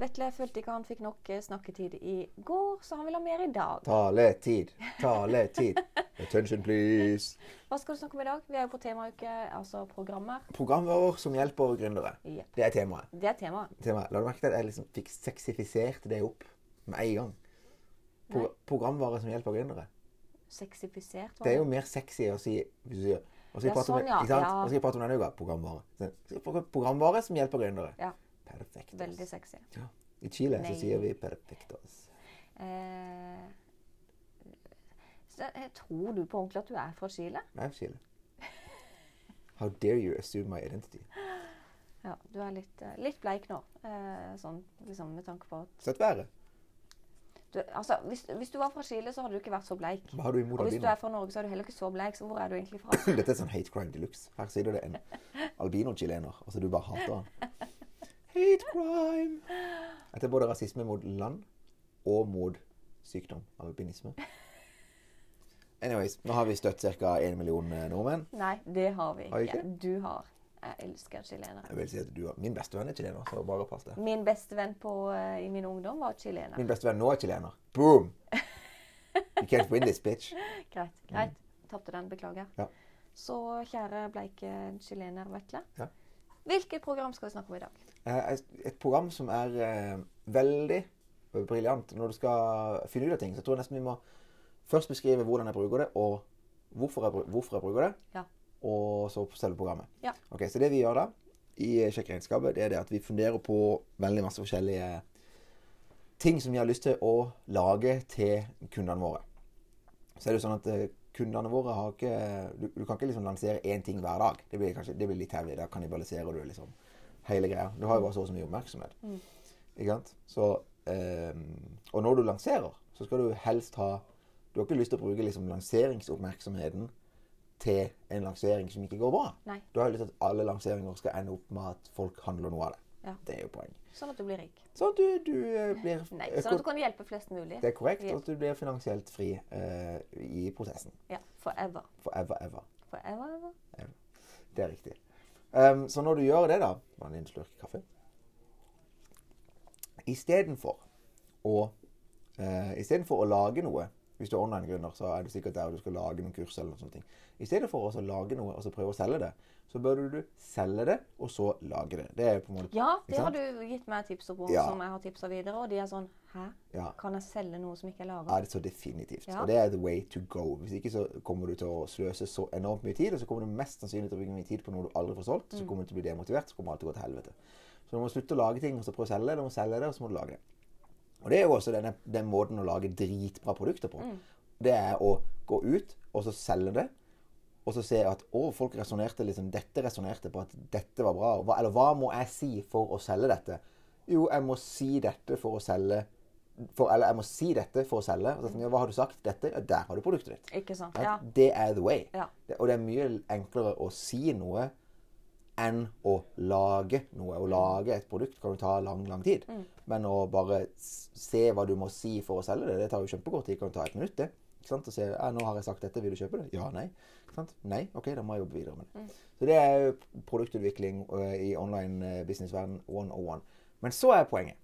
Vetle følte ikke han fikk nok eh, snakketid i går, så han vil ha mer i dag. Taletid. Taletid. Attention, please. Hva skal du snakke om i dag? Vi er jo på temauke, altså programmer. Programmer som hjelper gründere. Ja. Det er temaet. Det er temaet. temaet. La du merke til at jeg liksom fikk sexifisert det opp med en gang? Pro Nei. programvare som hjelper gründere. Sexifisert. var Det er jo mer sexy å si hvis du sier og så skal jeg prate om sånn, det-. Og så skal jeg prate om denne uka. Programvare. Programvare som hjelper gründere. Ja, Perfekt. veldig sexy. Ja. I Chile Nei. så sier vi 'perfectos'. Eh, så, eh, tror du på ordentlig at du er fra Chile? Jeg er fra Chile. How dare you assume my identity? Ja, du er litt, eh, litt bleik nå. Eh, sånn liksom med tanke på at Søtt være. du, altså, hvis, hvis du var fra Chile, så hadde du ikke vært så bleik. Hva har du imot Og hvis du er fra Norge, så er du heller ikke så bleik. Så hvor er du egentlig fra? Dette er sånn hate crime de luxe. Her sitter det en albino-chilener. Altså, du bare hater han. Hate crime! Dette er både rasisme mot land og mot sykdom. Albinisme. Anyways, nå har vi støtt ca. 1 million eh, nordmenn. Nei, det har vi Har ikke. ikke? Du har. Jeg elsker chilenere. Jeg vil si at du har. Min bestevenn er chilener, så bare pass det. Min beste venn eh, i min ungdom var chilener. Min bestevenn nå er chilener. Boom! You can't win this, bitch. Greit. greit. Tapte den. Beklager. Ja. Så kjære bleike chilener Vetle. Ja. Hvilket program skal vi snakke om i dag? Eh, Et program som er eh, veldig briljant når du skal finne ut av ting. Så jeg tror nesten vi må først beskrive hvordan jeg bruker det, og hvorfor jeg, hvorfor jeg bruker det. Ja. Og så selve programmet. Ja. Ok, Så det vi gjør da, i Sjekk regnskapet, det er det at vi funderer på veldig masse forskjellige ting som vi har lyst til å lage til kundene våre. Så er det jo sånn at eh, kundene våre har ikke Du, du kan ikke liksom lansere én ting hver dag. Det blir kanskje det blir litt heavy. Da kannibaliserer du liksom hele greia. Du har jo bare så og så mye oppmerksomhet. Ikke sant? Så, ehm, og når du lanserer, så skal du helst ha Du har ikke lyst til å bruke liksom lanseringsoppmerksomheten til en lansering som ikke går bra. Nei. Du har lyst til at alle lanseringer skal ende opp med at folk handler noe av det. Ja. Det er jo poeng. Sånn at du blir rik. Sånn at du, du eh, blir Nei, sånn at du kan hjelpe flest mulig. Det er korrekt. Og at du blir finansielt fri uh, i prosessen. Ja. Forever. Forever, ever. Forever, ever. Det er riktig. Um, så når du gjør det, da Bare en slurk kaffe. Istedenfor å uh, Istedenfor å lage noe Hvis du er online-gründer, så er du sikkert der du skal lage noen kurs. eller noe sånt. I stedet for å lage noe og så prøve å selge det, så bør du selge det, og så lage det. Det er på en måte Ja, det har du gitt meg tipser på, Ja. som jeg har tipsa videre. Og de er sånn Hæ? Ja. Kan jeg selge noe som ikke er laga? Ja, det er så definitivt. Ja. Og det er the way to go. Hvis ikke så kommer du til å sløse så enormt mye tid, og så kommer du mest sannsynlig til å bruke mye tid på noe du aldri får solgt. Mm. Så kommer du til å bli demotivert, så kommer alt til å gå til helvete. Så du må slutte å lage ting og så prøve å selge det. Du må selge det, og så må du lage det. Og det er jo også denne, den måten å lage dritbra produkter på. Mm. Det er å gå ut og så selge det. Og så se at å, folk resonnerte liksom, dette resonnerte på at dette var bra. Hva, eller hva må jeg si for å selge dette? Jo, jeg må si dette for å selge for, Eller jeg må si dette for å selge. Så, ja, hva har du sagt? Dette? Ja, der har du produktet ditt. Ikke sant? Ja. Det er the way. Ja. Det, og det er mye enklere å si noe enn å lage noe. Å lage et produkt kan jo ta lang, lang tid. Mm. Men å bare se hva du må si for å selge det, det tar jo kjempekort tid. Det kan ta et minutt, det. Ikke sant? Og se ja, 'Nå har jeg sagt dette. Vil du kjøpe det?' Ja, nei. Ikke sant? Nei. OK, da må jeg jobbe videre med det. Mm. Så det er jo produktutvikling ø, i online eh, businessverden 101. Men så er poenget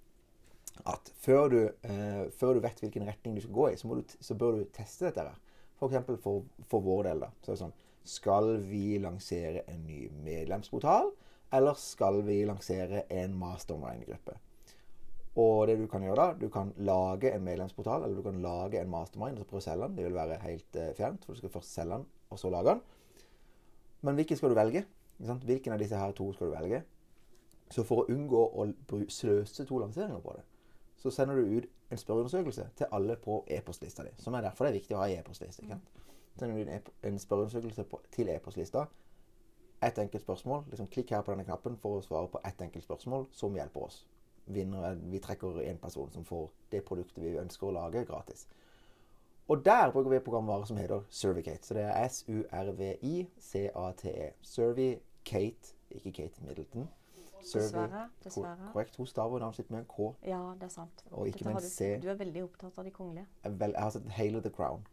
at før du, uh, før du vet hvilken retning du skal gå i, så, du, så bør du teste dette her. For eksempel for, for vår del, da. Så er det sånn Skal vi lansere en ny medlemsportal, eller skal vi lansere en mastermind-gruppe? Og det du kan gjøre da, du kan lage en medlemsportal, eller du kan lage en mastermind og så prøve å selge den. Det vil være helt eh, fjernt, for du skal først selge den, og så lage den. Men hvilken skal du velge? Hvilken av disse her to skal du velge? Så for å unngå å sløse to lanseringer på det, så sender du ut en spørreundersøkelse til alle på e-postlista di. Som er derfor det er viktig å ha e-postliste. sant? Sender du en en spørreundersøkelse til e-postlista. Ett enkelt spørsmål. liksom Klikk her på denne knappen for å svare på ett enkelt spørsmål som hjelper oss. Vinner, vi trekker en person som får det produktet vi ønsker å lage, gratis. Og der bruker vi et programvare som heter Servicate. Så det er S-U-R-V-I-C-A-T-E. Servicate, ikke Kate Middleton. Dessverre, Dessverre. Korrekt. Hun staver navnet sitt med en K. Ja, det er sant. Og ikke med en du, C. du er veldig opptatt av de kongelige. Vel, jeg har sett Hail of the Crown.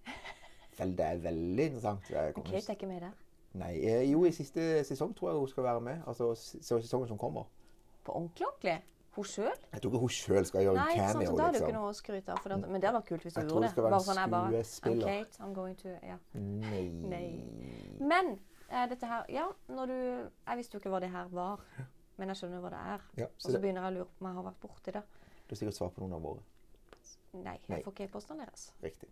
Vel, det er veldig interessant. Jeg kommer- Kate er ikke med der. Nei, eh, jo, i siste sesong tror jeg hun skal være med. Altså sesongen som kommer. På ordentlig ordentlig? Hun sjøl? Jeg tror ikke hun sjøl skal gjøre Nei, en cameo. så da er det liksom. ikke noe å skryte av. Det, men det hadde vært kult hvis du Jeg tror det skal være Bare skuespiller. bare I'm skuespiller. Kate, I'm going to Ja. Nei. Nei. Men eh, dette her Ja, når du Jeg visste jo ikke hva det her var. Men jeg skjønner hva det er. Ja, Og så det, begynner jeg å lure på om jeg har vært borti det. du har sikkert svar på noen av våre. Nei, Nei. får ikke e-postene deres. Riktig.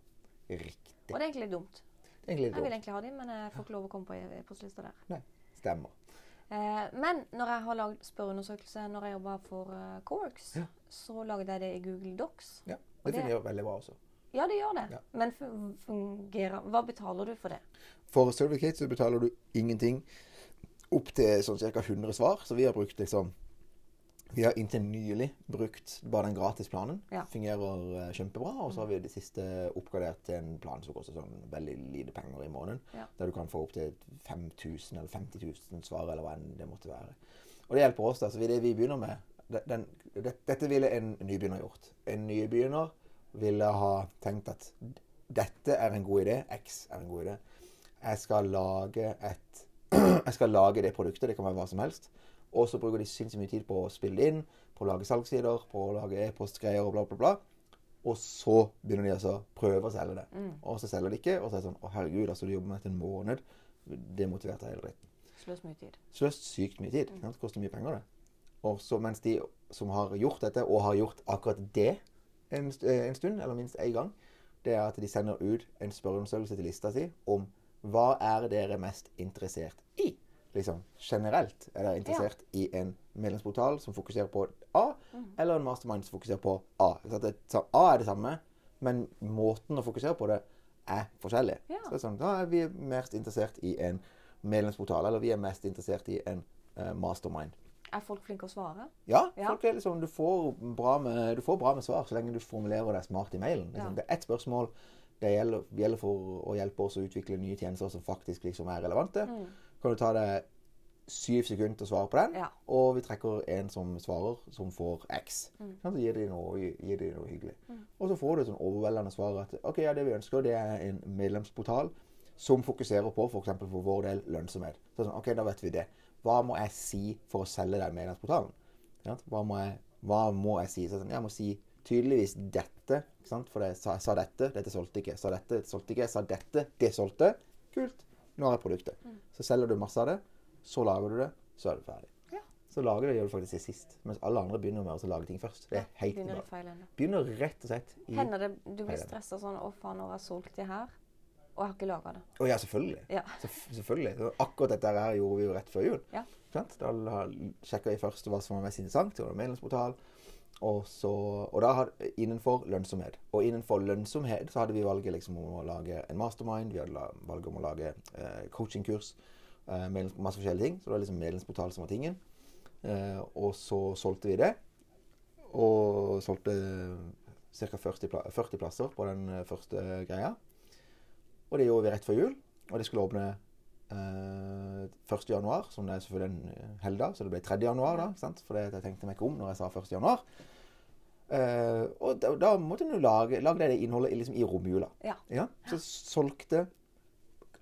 Riktig. Og det er egentlig litt dumt. Det er egentlig litt Jeg vil egentlig ha dem, men jeg får ikke lov å komme på e-postlista der. Stemmer. Eh, men når jeg har lagd spørreundersøkelse når jeg jobba for uh, Coworks, Ja. så lagde jeg det i Google Docs. Ja, det det- fungerer veldig bra også. Ja, det gjør det. Ja. Men fungerer Hva betaler du for det? For Certificate så betaler du ingenting opp til sånn ca. 100 svar. Så vi har brukt liksom Vi har inntil nylig brukt bare den gratisplanen. Ja. Fungerer eh, kjempebra. Og så har vi det siste oppgradert til en plan som koster sånn veldig lite penger i måneden. Ja. Der du kan få opp til 5000 eller 50 000 svar, eller hva enn det måtte være. Og det hjelper oss. da, så Det vi begynner med den, det, Dette ville en nybegynner gjort. En nybegynner ville ha tenkt at dette er en god idé. X er en god idé. Jeg skal lage et Jeg skal lage det produktet. Det kan være hva som helst. Og så bruker de sinnssykt mye tid på å spille inn, på å lage salgssider, på å lage e-postgreier og bla, bla, bla. Og så begynner de altså å prøve å selge det. Mm. Og så selger de ikke. Og så er det sånn Å, herregud, altså du jobber med dette en måned. Demotivert av hele dritten. Sløst mye tid. Sløst sykt mye tid. Det koster mye penger, det. Og så mens de som har gjort dette, og har gjort akkurat det en, eh, en stund, eller minst én gang, det er at de sender ut en spørreundersøkelse til lista si om hva er dere mest interessert i? Liksom generelt. Er dere interessert i en medlemsportal som fokuserer på A, eller en mastermind som fokuserer på A? Så det, A er det samme, men måten å fokusere på det er forskjellig. Ja. Så det er sånn, da er vi mest interessert i en medlemsportal, eller vi er mest interessert i en uh, mastermind. Er folk flinke å svare? Ja, Ja. folk liksom, du, får bra med, du får bra med svar så lenge du formulerer deg smart i mailen. Liksom. Ja. Det er ett spørsmål. Det gjelder, gjelder for å hjelpe oss å utvikle nye tjenester som faktisk liksom er relevante. Mm. Kan du ta deg syv sekunder til å svare på den, Ja. og vi trekker en som svarer, som får X. Mm. Så gir de noe, gir de noe hyggelig. Og så får du et sånn overveldende svar at ok, ja, det vi ønsker, det er en medlemsportal som fokuserer på f.eks. For, for vår del lønnsomhet. Så sånn, ok, da vet vi det. Hva må jeg si for å selge den medlemsportalen? Hva, må jeg, hva må jeg si? Så sånn, jeg må si tydeligvis dette, for jeg sa, jeg sa dette, dette solgte ikke. Sa dette, dette solgte ikke. Jeg sa dette, det solgte. Kult. Nå har jeg produktet. Så selger du masse av det, så lager du det, så er du ferdig. Ja. Så lager det gjør du faktisk til sist. Mens alle andre begynner med å lage ting først. Det er helt Begynner feil. Begynner rett og slett i Hender det du blir stressa sånn Å, faen, nå har jeg solgt det her, og jeg har ikke laga det. Å ja, selvfølgelig. Ja. Selvf- selvfølgelig. Akkurat dette her gjorde vi jo rett før jul. Ja. Da sjekka vi først hva som var mest interessant. Det var medlemsportal. Og, så, og da hadde, innenfor lønnsomhet. Og innenfor lønnsomhet så hadde vi valget liksom om å lage en mastermind. Vi hadde valget om å lage eh, coachingkurs. Eh, masse forskjellige ting. Så det var liksom medlemsportal som var tingen. Eh, og så solgte vi det. Og solgte ca. 40, pla 40 plasser på den eh, første greia. Og det gjorde vi rett før jul. Og det skulle åpne eh, 1. januar, som det er selvfølgelig en eh, helligdag, så det ble 3. januar da, sant? for det jeg tenkte meg ikke om når jeg sa 1. januar. Eh, og da, da måtte en jo lage, lage det innholdet i- liksom, i romjula. Ja. Ja, så solgte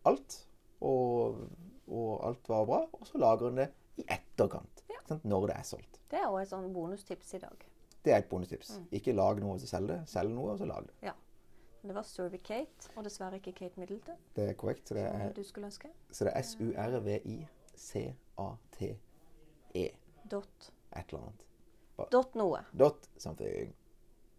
alt, og, og alt var bra, og så lager en det i etterkant, ja. sant? når det er solgt. Det er òg et sånn bonustips i dag. Det er et bonustips. Ikke lag noe og selg det. Selg noe og så lag det. Ja. Det var Survey Kate, og dessverre ikke Kate Middleton. Det er korrekt. Så det er, du skulle ønske. så det er S-U-R-V-I-C-A-T-E. Dot. Et eller annet. Dot noe. Dot something.